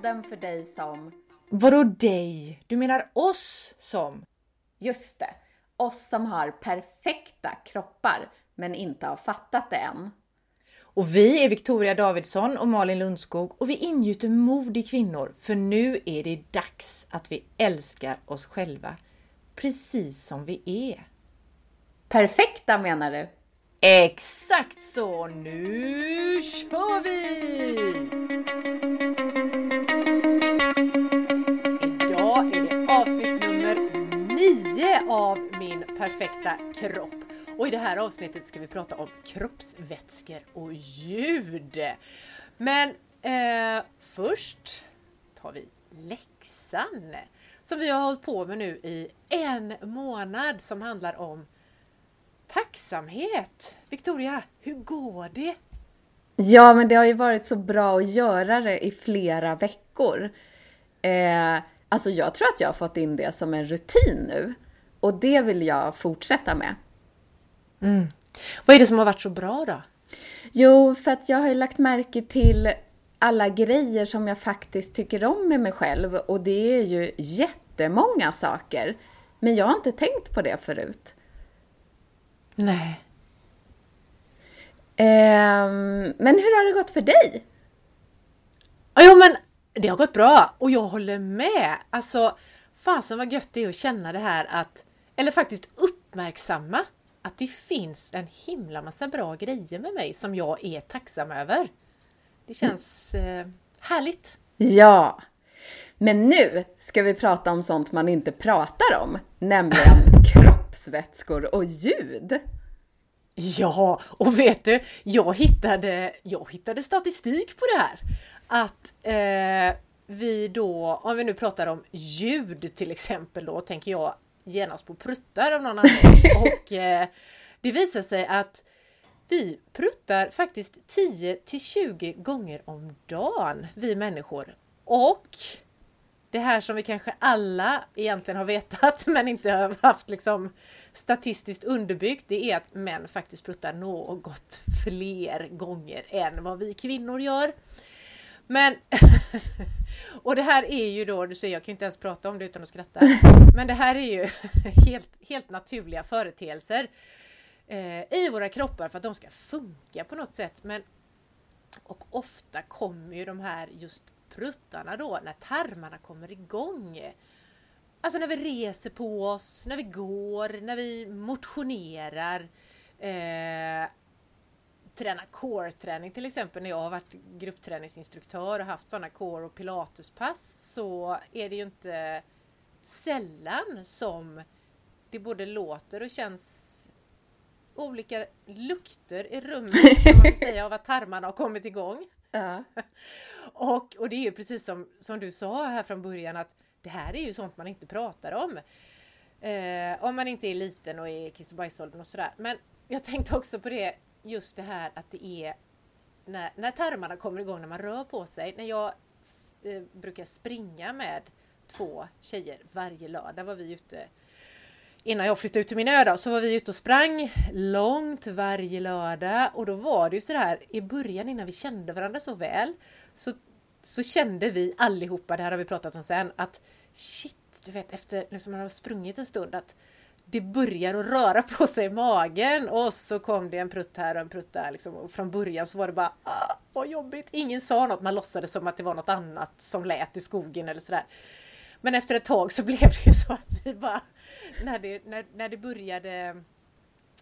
Podden för dig som... Vadå dig? Du menar oss som? Just det, oss som har perfekta kroppar men inte har fattat det än. Och vi är Victoria Davidsson och Malin Lundskog och vi ingjuter mod i kvinnor för nu är det dags att vi älskar oss själva precis som vi är. Perfekta menar du? Exakt så! Nu kör vi! Avsnitt nummer 9 av Min perfekta kropp. Och i det här avsnittet ska vi prata om kroppsvätskor och ljud. Men eh, först tar vi läxan som vi har hållit på med nu i en månad som handlar om tacksamhet. Victoria, hur går det? Ja, men det har ju varit så bra att göra det i flera veckor. Eh, alltså jag tror att jag har fått in det som en rutin nu. Och det vill jag fortsätta med. Mm. Vad är det som har varit så bra då? Jo, för att jag har ju lagt märke till alla grejer som jag faktiskt tycker om med mig själv. Och det är ju jättemånga saker. Men jag har inte tänkt på det förut. Nej. Ehm, men hur har det gått för dig? Jo men det har gått bra och jag håller med. Alltså fasen vad gött det är att känna det här att, eller faktiskt uppmärksamma att det finns en himla massa bra grejer med mig som jag är tacksam över. Det känns eh, härligt. Ja. Men nu ska vi prata om sånt man inte pratar om, nämligen kroppsvätskor och ljud. Ja, och vet du, jag hittade, jag hittade statistik på det här. Att eh, vi då, om vi nu pratar om ljud till exempel då, tänker jag genast på pruttar av någon anledning. Och eh, det visar sig att vi pruttar faktiskt 10 till 20 gånger om dagen, vi människor. Och det här som vi kanske alla egentligen har vetat men inte har haft liksom statistiskt underbyggt, det är att män faktiskt pruttar något fler gånger än vad vi kvinnor gör. Men och det här är ju då, du ser jag kan inte ens prata om det utan att skratta. Men det här är ju helt, helt naturliga företeelser eh, i våra kroppar för att de ska funka på något sätt. Men och ofta kommer ju de här just pruttarna då när tarmarna kommer igång. Alltså när vi reser på oss, när vi går, när vi motionerar. Eh, träna core-träning till exempel när jag har varit gruppträningsinstruktör och haft sådana core och pilatespass så är det ju inte sällan som det både låter och känns olika lukter i rummet kan man säga av att tarmarna har kommit igång. Ja. och, och det är ju precis som, som du sa här från början att det här är ju sånt man inte pratar om. Eh, om man inte är liten och är kiss och bajsåldern och sådär. Men jag tänkte också på det, just det här att det är när, när tarmarna kommer igång, när man rör på sig. När jag eh, brukar springa med två tjejer varje lördag var vi ute innan jag flyttade ut till min ö då, så var vi ute och sprang långt varje lördag och då var det ju så här i början innan vi kände varandra så väl så, så kände vi allihopa, det här har vi pratat om sen, att shit, du vet efter liksom man har sprungit en stund att det börjar att röra på sig i magen och så kom det en prutt här och en prutt där liksom. Och från början så var det bara ah, vad jobbigt, ingen sa något, man låtsades som att det var något annat som lät i skogen eller sådär. Men efter ett tag så blev det ju så att vi bara när det, när, när det började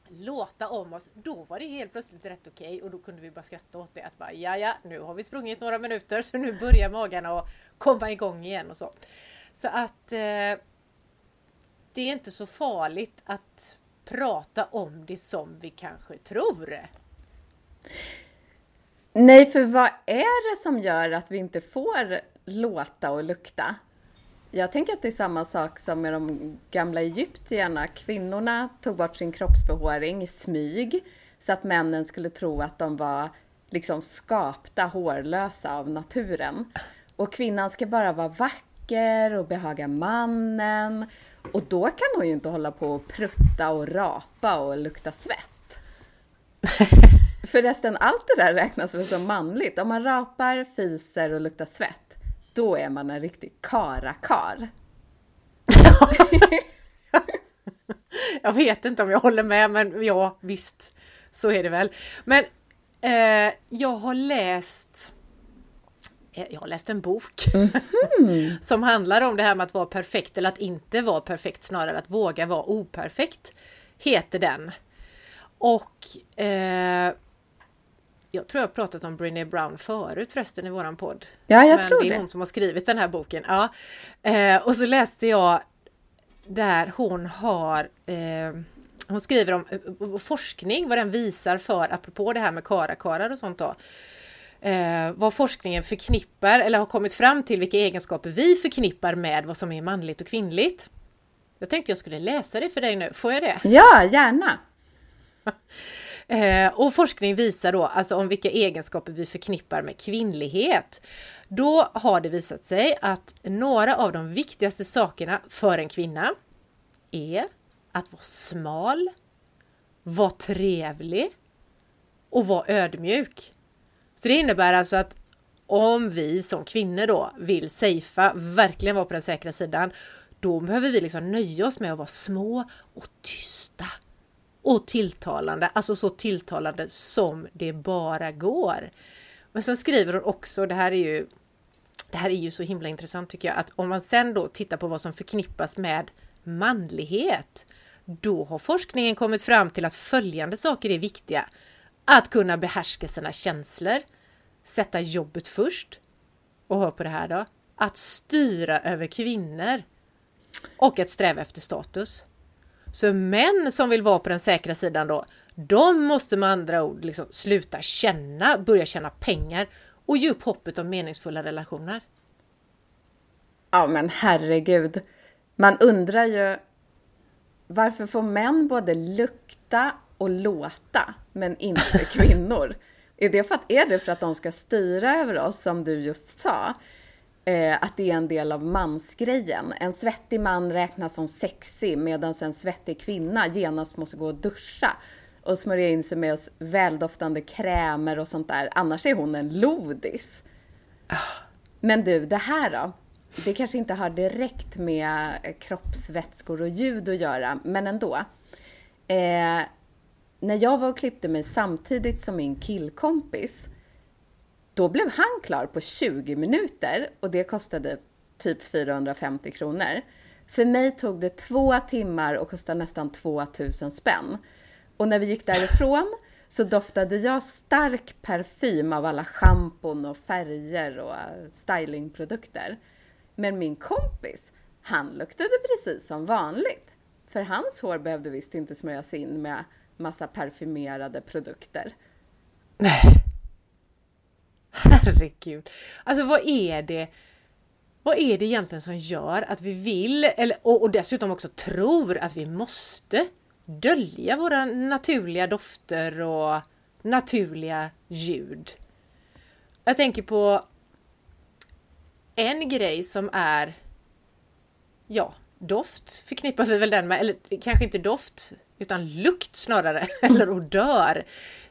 låta om oss, då var det helt plötsligt rätt okej okay, och då kunde vi bara skratta åt det att bara ja ja, nu har vi sprungit några minuter så nu börjar magarna att komma igång igen och så. Så att eh, det är inte så farligt att prata om det som vi kanske tror. Nej, för vad är det som gör att vi inte får låta och lukta? Jag tänker att det är samma sak som med de gamla egyptierna. Kvinnorna tog bort sin kroppsbehåring i smyg så att männen skulle tro att de var liksom skapta hårlösa av naturen. Och kvinnan ska bara vara vacker och behaga mannen. Och då kan hon ju inte hålla på och prutta och rapa och lukta svett. Förresten, allt det där räknas väl som manligt? Om man rapar, fiser och luktar svett, då är man en riktig karakar. jag vet inte om jag håller med, men ja, visst, så är det väl. Men eh, jag har läst jag har läst en bok mm som handlar om det här med att vara perfekt eller att inte vara perfekt, snarare att våga vara operfekt, heter den. Och eh, jag tror jag pratat om Brené Brown förut förresten i våran podd. Ja, jag Men tror det. är det. hon som har skrivit den här boken. Ja. Eh, och så läste jag där hon har eh, hon skriver om eh, forskning, vad den visar för, apropå det här med karakarar och sånt då. Eh, vad forskningen förknippar eller har kommit fram till vilka egenskaper vi förknippar med vad som är manligt och kvinnligt. Jag tänkte jag skulle läsa det för dig nu, får jag det? Ja, gärna! Eh, och forskning visar då alltså om vilka egenskaper vi förknippar med kvinnlighet. Då har det visat sig att några av de viktigaste sakerna för en kvinna är att vara smal, vara trevlig och vara ödmjuk. Så det innebär alltså att om vi som kvinnor då vill safea, verkligen vara på den säkra sidan, då behöver vi liksom nöja oss med att vara små och tysta och tilltalande, alltså så tilltalande som det bara går. Men sen skriver hon också, det här är ju det här är ju så himla intressant tycker jag, att om man sen då tittar på vad som förknippas med manlighet, då har forskningen kommit fram till att följande saker är viktiga. Att kunna behärska sina känslor, sätta jobbet först och hör på det här då, att styra över kvinnor och att sträva efter status. Så män som vill vara på den säkra sidan då, de måste med andra ord liksom sluta känna, börja tjäna pengar och ge upp hoppet om meningsfulla relationer. Ja men herregud. Man undrar ju varför får män både lukta och låta men inte kvinnor? är, det för att, är det för att de ska styra över oss som du just sa? eh, att det är en del av mansgrejen. En svettig man räknas som sexig medan en svettig kvinna genast måste gå och duscha och smörja in sig med väldoftande krämer och sånt där. Annars är hon en lodis. Men du, det här då? Det kanske inte har direkt med kroppsvätskor och ljud att göra, men ändå. Eh, när jag var och klippte mig samtidigt som min killkompis då blev han klar på 20 minuter och det kostade typ 450 kronor. För mig tog det två timmar och kostade nästan 2000 spänn. Och när vi gick därifrån så doftade jag stark parfym av alla schampon och färger och stylingprodukter. Men min kompis, han luktade precis som vanligt. För hans hår behövde visst inte smörjas in med massa parfymerade produkter. Nej. Herregud. Alltså vad är det? Vad är det egentligen som gör att vi vill, eller, och, och dessutom också tror att vi måste dölja våra naturliga dofter och naturliga ljud? Jag tänker på en grej som är Ja, doft förknippar vi väl den med, eller kanske inte doft utan lukt snarare, eller odör.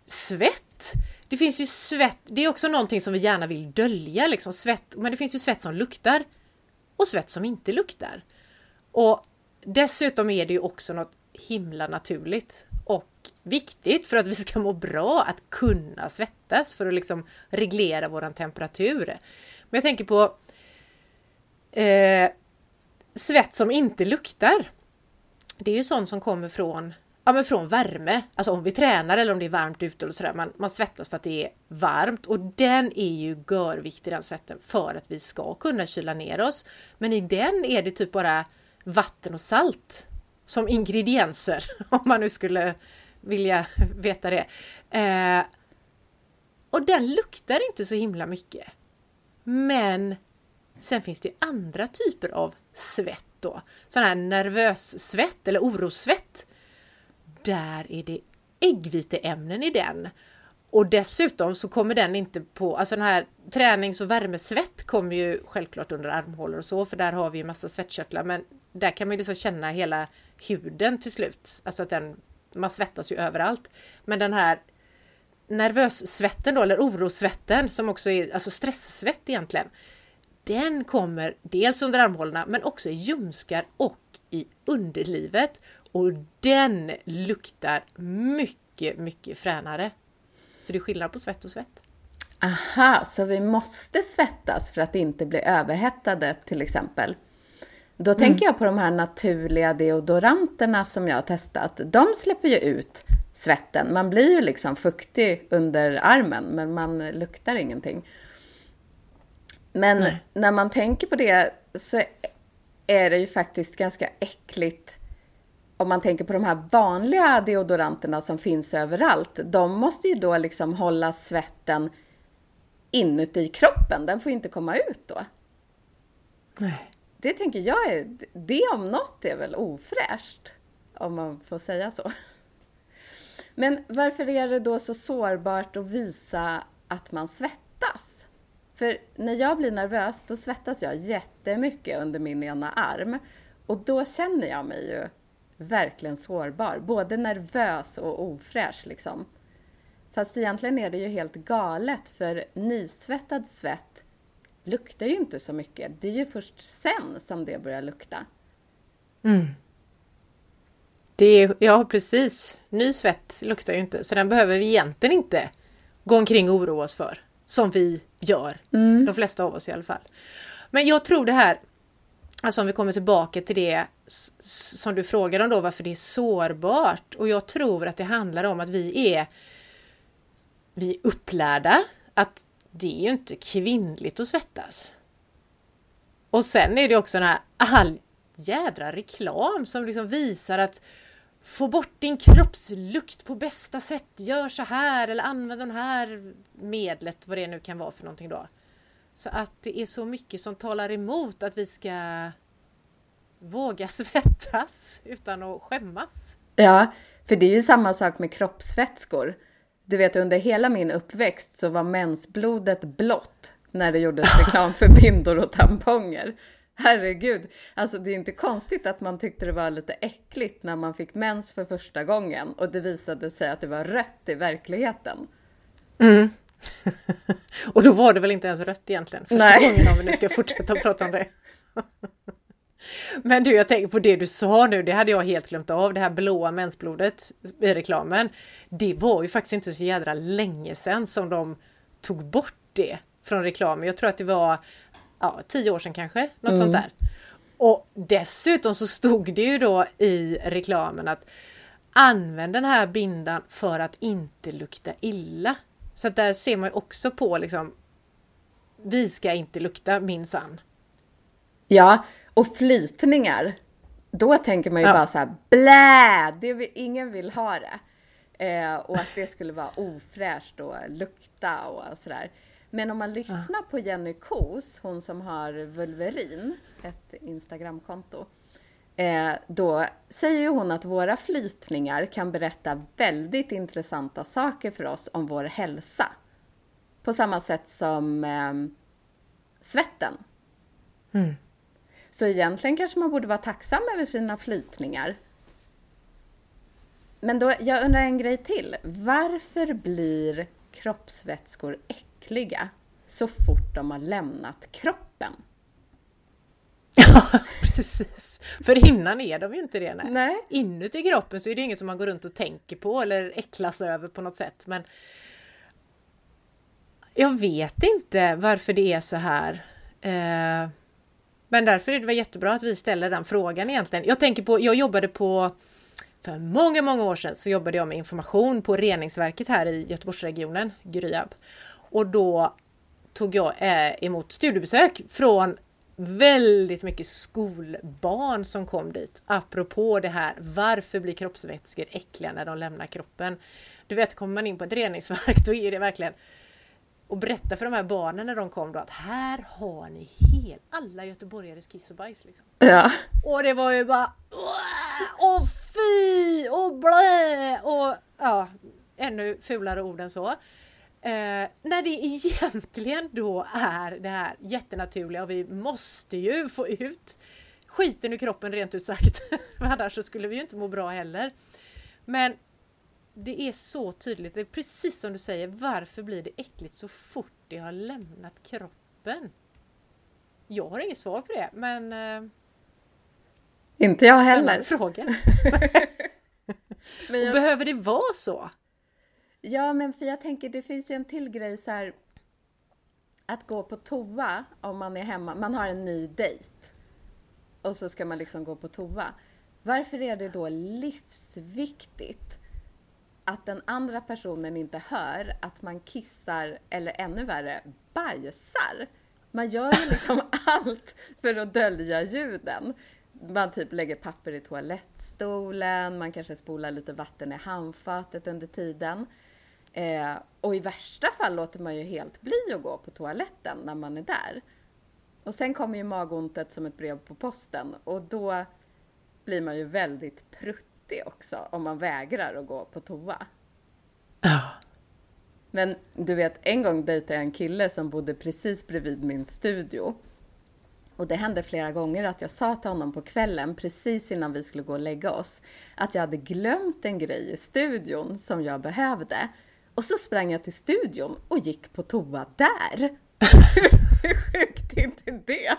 Svett det finns ju svett, det är också någonting som vi gärna vill dölja, liksom svett, men det finns ju svett som luktar och svett som inte luktar. Och dessutom är det ju också något himla naturligt och viktigt för att vi ska må bra att kunna svettas för att liksom reglera våran temperatur. Men jag tänker på eh, svett som inte luktar. Det är ju sånt som kommer från ja, men från värme. Alltså om vi tränar eller om det är varmt ute och sådär. Man, man svettas för att det är varmt och den är ju görviktig den svetten för att vi ska kunna kyla ner oss. Men i den är det typ bara vatten och salt som ingredienser om man nu skulle vilja veta det. Eh, och den luktar inte så himla mycket. Men sen finns det andra typer av svett då. Sån här nervös svett eller orossvett där är det äggviteämnen i den. Och dessutom så kommer den inte på, alltså den här tränings och värmesvett kommer ju självklart under armhålor och så, för där har vi ju massa svettkörtlar, men där kan man ju liksom känna hela huden till slut, alltså att den, man svettas ju överallt. Men den här nervössvetten då, eller orosvetten, som också är alltså stresssvett egentligen, den kommer dels under armhålorna men också i ljumskar och i underlivet. Och den luktar mycket, mycket fränare. Så det är skillnad på svett och svett. Aha, så vi måste svettas för att inte bli överhettade till exempel. Då mm. tänker jag på de här naturliga deodoranterna som jag har testat. De släpper ju ut svetten. Man blir ju liksom fuktig under armen men man luktar ingenting. Men Nej. när man tänker på det så är det ju faktiskt ganska äckligt om man tänker på de här vanliga deodoranterna som finns överallt. De måste ju då liksom hålla svetten inuti kroppen. Den får inte komma ut då. Nej. Det tänker jag är, det om något är väl ofräscht. Om man får säga så. Men varför är det då så sårbart att visa att man svettas? För när jag blir nervös, då svettas jag jättemycket under min ena arm. Och då känner jag mig ju verkligen sårbar. Både nervös och ofräsch liksom. Fast egentligen är det ju helt galet för nysvettad svett luktar ju inte så mycket. Det är ju först sen som det börjar lukta. Mm. Det är, ja precis, ny svett luktar ju inte så den behöver vi egentligen inte gå omkring och oroa oss för. Som vi gör, mm. de flesta av oss i alla fall. Men jag tror det här, alltså om vi kommer tillbaka till det som du frågade om då, varför det är sårbart. Och jag tror att det handlar om att vi är vi är upplärda att det är ju inte kvinnligt att svettas. Och sen är det också den här all jädra reklam som liksom visar att få bort din kroppslukt på bästa sätt, gör så här eller använd det här medlet, vad det nu kan vara för någonting då. Så att det är så mycket som talar emot att vi ska våga svettas utan att skämmas. Ja, för det är ju samma sak med kroppsvätskor. Du vet, under hela min uppväxt så var mensblodet blått när det gjordes reklam för bindor och tamponger. Herregud, alltså det är inte konstigt att man tyckte det var lite äckligt när man fick mens för första gången och det visade sig att det var rött i verkligheten. Mm. och då var det väl inte ens rött egentligen, första Nej. gången om vi nu ska fortsätta prata om det. Men du, jag tänker på det du sa nu, det hade jag helt glömt av, det här blåa mensblodet i reklamen. Det var ju faktiskt inte så jädra länge sedan som de tog bort det från reklamen. Jag tror att det var ja, tio år sedan kanske, något mm. sånt där. Och dessutom så stod det ju då i reklamen att använd den här bindan för att inte lukta illa. Så att där ser man ju också på liksom vi ska inte lukta minsann. Ja, och flytningar. Då tänker man ju ja. bara så här blä! Det vill, ingen vill ha det. Eh, och att det skulle vara ofräscht och lukta och sådär. Men om man lyssnar ja. på Jenny Kos, hon som har Vulverin, ett Instagramkonto. Eh, då säger hon att våra flytningar kan berätta väldigt intressanta saker för oss om vår hälsa. På samma sätt som eh, svetten. Mm. Så egentligen kanske man borde vara tacksam över sina flytningar. Men då, jag undrar en grej till. Varför blir kroppsvätskor äckliga så fort de har lämnat kroppen? Ja, precis. För innan är de ju inte det. Nej. nej. Inuti kroppen så är det inget som man går runt och tänker på eller äcklas över på något sätt. Men jag vet inte varför det är så här. Eh, men därför är det jättebra att vi ställer den frågan egentligen. Jag tänker på, jag jobbade på för många, många år sedan så jobbade jag med information på reningsverket här i Göteborgsregionen, Gryab. Och då tog jag eh, emot studiebesök från väldigt mycket skolbarn som kom dit. Apropå det här, varför blir kroppsvätskor äckliga när de lämnar kroppen? Du vet, kommer man in på ett reningsverk då är det verkligen och berätta för de här barnen när de kom då att här har ni hel, alla göteborgares kiss och bajs. Liksom. Ja. Och det var ju bara Åh fy! Och blä! Och ja, ännu fulare ord än så. Eh, när det egentligen då är det här jättenaturliga och vi måste ju få ut skiten ur kroppen rent ut sagt. Annars så skulle vi ju inte må bra heller. Men det är så tydligt, det är precis som du säger, varför blir det äckligt så fort det har lämnat kroppen? jag har inget svar på det, men... Eh, inte jag heller. Fråga. men jag... Behöver det vara så? Ja, men för jag tänker det finns ju en till grej så här. Att gå på toa om man är hemma, man har en ny dejt. Och så ska man liksom gå på toa. Varför är det då livsviktigt att den andra personen inte hör att man kissar eller ännu värre bajsar? Man gör ju liksom allt för att dölja ljuden. Man typ lägger papper i toalettstolen, man kanske spolar lite vatten i handfatet under tiden. Eh, och i värsta fall låter man ju helt bli att gå på toaletten när man är där. Och sen kommer ju magontet som ett brev på posten och då blir man ju väldigt pruttig också om man vägrar att gå på toa. Ja. Men du vet, en gång dejtade jag en kille som bodde precis bredvid min studio. Och det hände flera gånger att jag sa till honom på kvällen, precis innan vi skulle gå och lägga oss, att jag hade glömt en grej i studion som jag behövde. Och så sprang jag till studion och gick på toa där. Hur sjukt är inte det?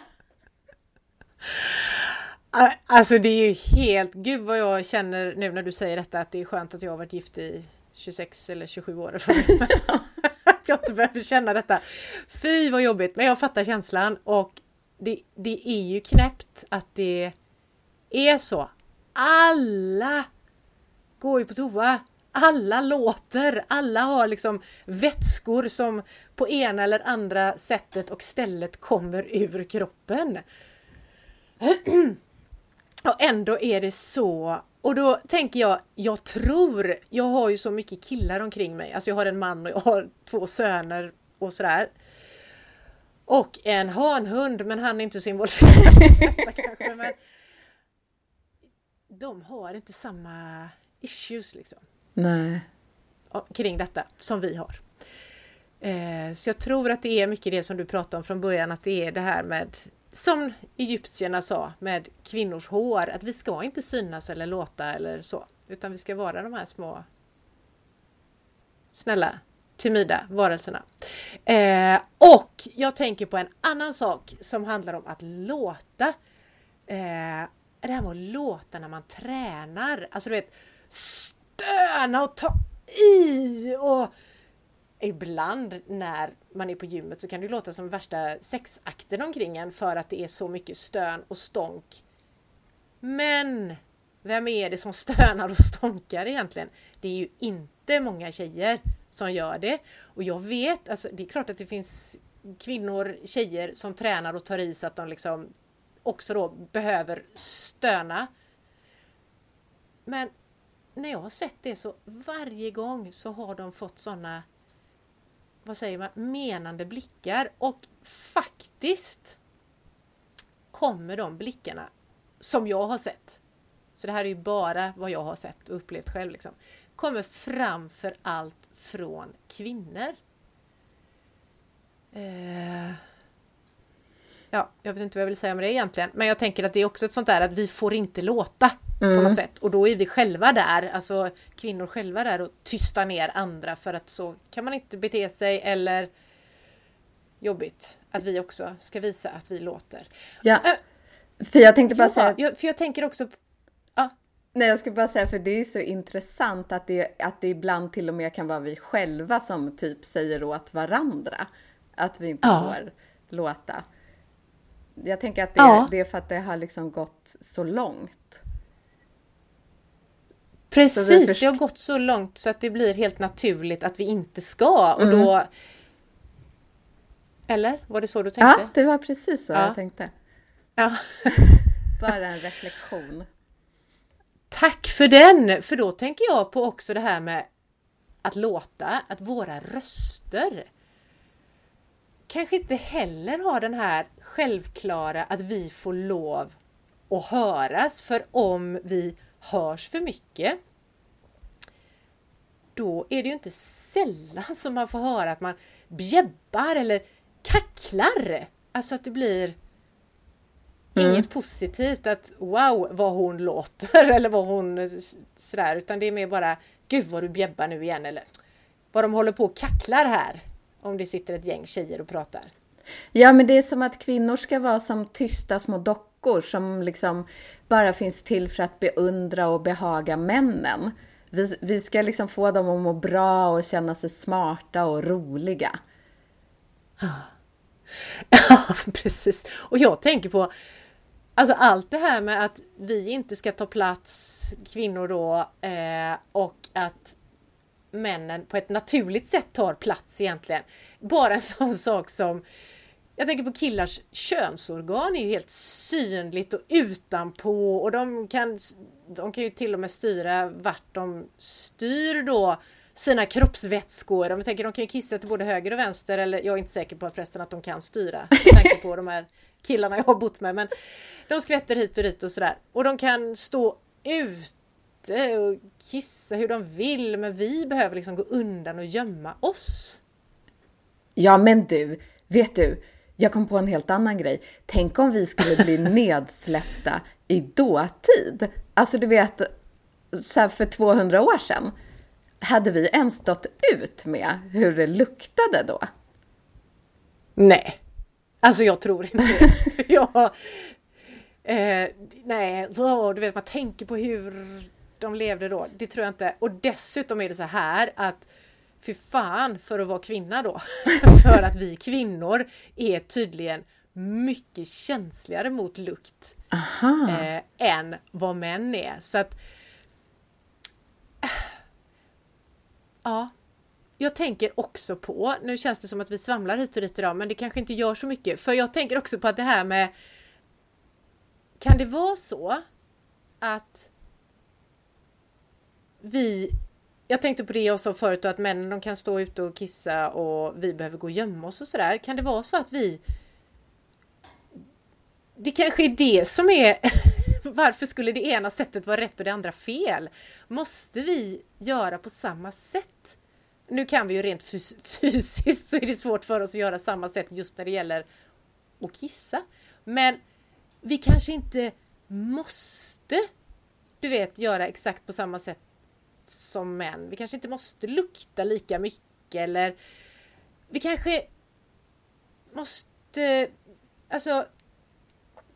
Alltså det är ju helt, gud vad jag känner nu när du säger detta att det är skönt att jag har varit gift i 26 eller 27 år. att jag inte behöver känna detta. Fy vad jobbigt, men jag fattar känslan och det, det är ju knäppt att det är så. Alla går ju på toa. Alla låter, alla har liksom vätskor som på ena eller andra sättet och stället kommer ur kroppen. Och ändå är det så. Och då tänker jag, jag tror, jag har ju så mycket killar omkring mig. Alltså jag har en man och jag har två söner och sådär. Och en hanhund, men han är inte så involverad i detta kanske. Men de har inte samma issues liksom. Nej. Kring detta som vi har. Eh, så jag tror att det är mycket det som du pratade om från början, att det är det här med som egyptierna sa med kvinnors hår, att vi ska inte synas eller låta eller så, utan vi ska vara de här små snälla, timida varelserna. Eh, och jag tänker på en annan sak som handlar om att låta. Eh, det här med att låta när man tränar, alltså du vet stöna och ta i och ibland när man är på gymmet så kan det låta som värsta sexakten omkring en för att det är så mycket stön och stånk. Men vem är det som stönar och stånkar egentligen? Det är ju inte många tjejer som gör det. Och jag vet, alltså det är klart att det finns kvinnor, tjejer som tränar och tar i så att de liksom också då behöver stöna. Men när jag har sett det så varje gång så har de fått sådana vad säger man, menande blickar. Och faktiskt kommer de blickarna som jag har sett, så det här är ju bara vad jag har sett och upplevt själv, liksom, kommer framför allt från kvinnor. Eh, ja, jag vet inte vad jag vill säga om det egentligen, men jag tänker att det är också ett sånt där att vi får inte låta mm. på något sätt. Och då är vi själva där, alltså kvinnor själva där och tysta ner andra för att så kan man inte bete sig eller jobbigt att vi också ska visa att vi låter. Ja, för jag tänkte bara ja, säga... Jag, för jag tänker också... Ja. Nej, jag ska bara säga för det är så intressant att det, att det ibland till och med kan vara vi själva som typ säger åt varandra att vi inte ja. får låta. Jag tänker att det, ja. det är för att det har liksom gått så långt. Precis, det har gått så långt så att det blir helt naturligt att vi inte ska och mm. då... Eller? Var det så du tänkte? Ja, det var precis så ja. jag tänkte. Ja. Bara en reflektion. Tack för den! För då tänker jag på också det här med att låta, att våra röster kanske inte heller har den här självklara att vi får lov att höras. För om vi hörs för mycket då är det ju inte sällan som man får höra att man bjäbbar eller kacklar. Alltså att det blir mm. inget positivt att wow vad hon låter eller vad hon sådär utan det är mer bara gud vad du bjäbbar nu igen eller vad de håller på och kacklar här om det sitter ett gäng tjejer och pratar. Ja, men det är som att kvinnor ska vara som tysta små dockor som liksom bara finns till för att beundra och behaga männen. Vi, vi ska liksom få dem att må bra och känna sig smarta och roliga. Ah. Ja, precis. Och jag tänker på Alltså allt det här med att vi inte ska ta plats, kvinnor då, eh, och att männen på ett naturligt sätt tar plats egentligen. Bara en sån sak som jag tänker på killars könsorgan är ju helt synligt och utanpå och de kan, de kan ju till och med styra vart de styr då sina kroppsvätskor. Om jag tänker de kan ju kissa till både höger och vänster eller jag är inte säker på förresten att de kan styra med tanke på de här killarna jag har bott med men de skvätter hit och dit och sådär och de kan stå ute och kissa hur de vill men vi behöver liksom gå undan och gömma oss. Ja men du, vet du, jag kom på en helt annan grej. Tänk om vi skulle bli nedsläppta i dåtid. Alltså du vet, så för 200 år sedan. Hade vi ens stått ut med hur det luktade då? Nej, alltså jag tror inte det. Jag, eh, nej, du vet man tänker på hur de levde då. Det tror jag inte. Och dessutom är det så här att Fy fan för att vara kvinna då. för att vi kvinnor är tydligen mycket känsligare mot lukt eh, än vad män är. Så att Ja, jag tänker också på, nu känns det som att vi svamlar hit och dit idag, men det kanske inte gör så mycket. För jag tänker också på att det här med Kan det vara så att vi jag tänkte på det jag sa förut att männen de kan stå ute och kissa och vi behöver gå och gömma oss och sådär. Kan det vara så att vi Det kanske är det som är Varför skulle det ena sättet vara rätt och det andra fel? Måste vi göra på samma sätt? Nu kan vi ju rent fys fysiskt så är det svårt för oss att göra samma sätt just när det gäller att kissa. Men vi kanske inte måste, du vet, göra exakt på samma sätt som män. Vi kanske inte måste lukta lika mycket eller vi kanske måste, alltså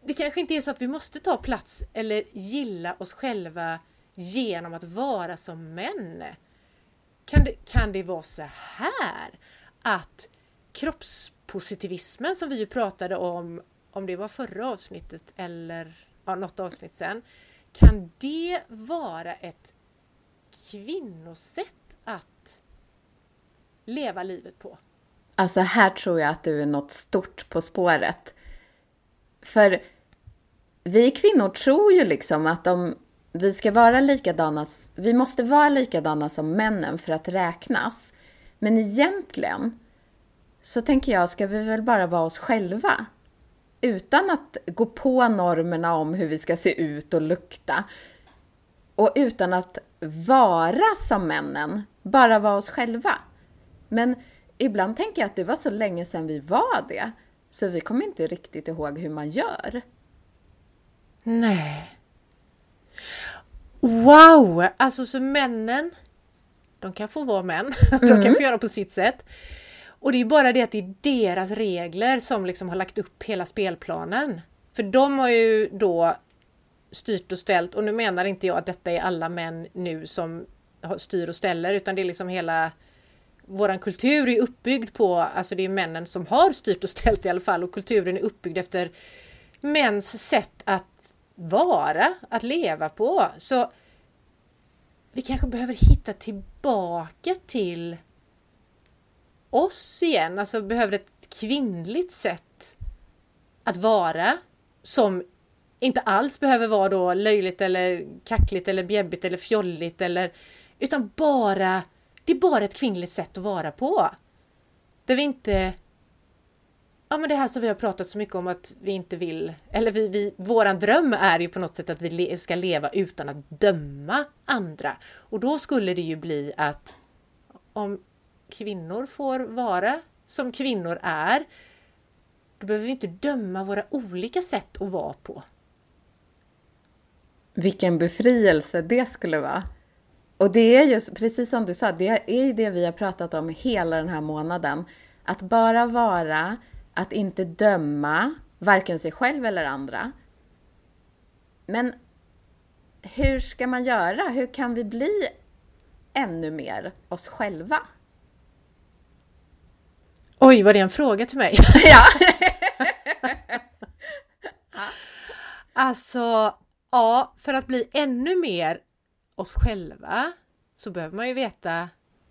det kanske inte är så att vi måste ta plats eller gilla oss själva genom att vara som män. Kan det, kan det vara så här att kroppspositivismen som vi ju pratade om, om det var förra avsnittet eller ja, något avsnitt sen, kan det vara ett kvinnosätt att leva livet på? Alltså här tror jag att du är något stort på spåret. För vi kvinnor tror ju liksom att om vi ska vara likadana, vi måste vara likadana som männen för att räknas. Men egentligen så tänker jag, ska vi väl bara vara oss själva? Utan att gå på normerna om hur vi ska se ut och lukta. Och utan att vara som männen, bara vara oss själva. Men ibland tänker jag att det var så länge sedan vi var det, så vi kommer inte riktigt ihåg hur man gör. Nej. Wow! Alltså så männen, de kan få vara män, mm. de kan få göra på sitt sätt. Och det är bara det att det är deras regler som liksom har lagt upp hela spelplanen. För de har ju då styrt och ställt och nu menar inte jag att detta är alla män nu som styr och ställer utan det är liksom hela Våran kultur är uppbyggd på, alltså det är männen som har styrt och ställt i alla fall och kulturen är uppbyggd efter mäns sätt att vara, att leva på. Så vi kanske behöver hitta tillbaka till oss igen, alltså behöver ett kvinnligt sätt att vara som inte alls behöver vara då löjligt eller kackligt eller bjäbbigt eller fjolligt eller utan bara det är bara ett kvinnligt sätt att vara på. Där vi inte Ja men det här som vi har pratat så mycket om att vi inte vill, eller vi, vi, våran dröm är ju på något sätt att vi ska leva utan att döma andra. Och då skulle det ju bli att om kvinnor får vara som kvinnor är, då behöver vi inte döma våra olika sätt att vara på. Vilken befrielse det skulle vara. Och det är ju precis som du sa, det är ju det vi har pratat om hela den här månaden. Att bara vara att inte döma varken sig själv eller andra. Men hur ska man göra? Hur kan vi bli ännu mer oss själva? Oj, var det en fråga till mig? ja. Alltså, ja, för att bli ännu mer oss själva så behöver man ju veta,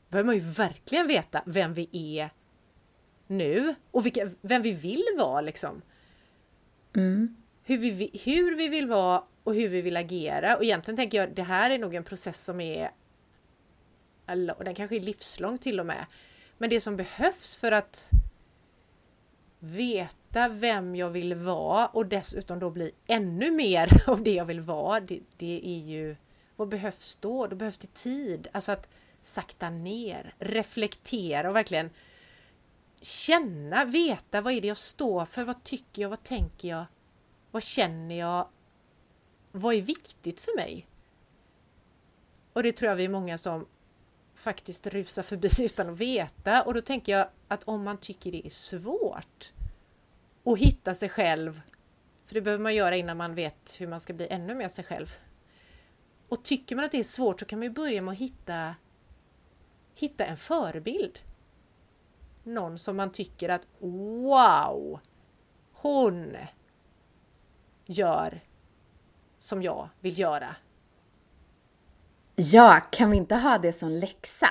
behöver man ju verkligen veta vem vi är nu och vilka, vem vi vill vara liksom. Mm. Hur, vi, hur vi vill vara och hur vi vill agera. Och egentligen tänker jag det här är nog en process som är och den kanske är livslång till och med. Men det som behövs för att veta vem jag vill vara och dessutom då bli ännu mer av det jag vill vara, det, det är ju... Vad behövs då? Då behövs det tid. Alltså att sakta ner, reflektera och verkligen känna, veta vad är det jag står för, vad tycker jag, vad tänker jag, vad känner jag, vad är viktigt för mig? Och det tror jag vi är många som faktiskt rusar förbi utan att veta och då tänker jag att om man tycker det är svårt att hitta sig själv, för det behöver man göra innan man vet hur man ska bli ännu mer sig själv. Och tycker man att det är svårt så kan man ju börja med att hitta, hitta en förebild. Någon som man tycker att wow, hon gör som jag vill göra. Ja, kan vi inte ha det som läxa?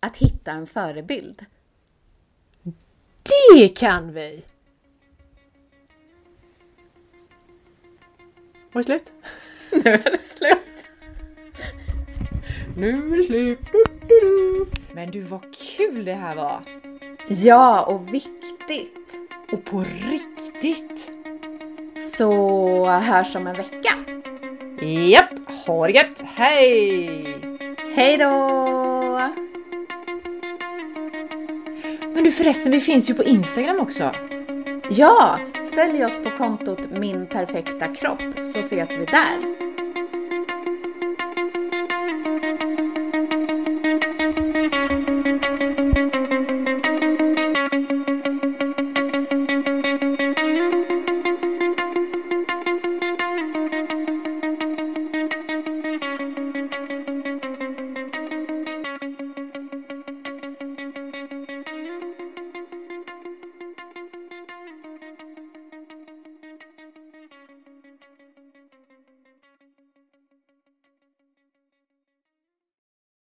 Att hitta en förebild? Det kan vi! Var det slut? Nu är det slut. Nu är det slut. Du, du, du. Men du, vad kul det här var! Ja, och viktigt. Och på riktigt! Så hörs om en vecka. Japp, ha det gött! Hej! Hej då! Men du förresten, vi finns ju på Instagram också. Ja, följ oss på kontot Min Perfekta Kropp så ses vi där.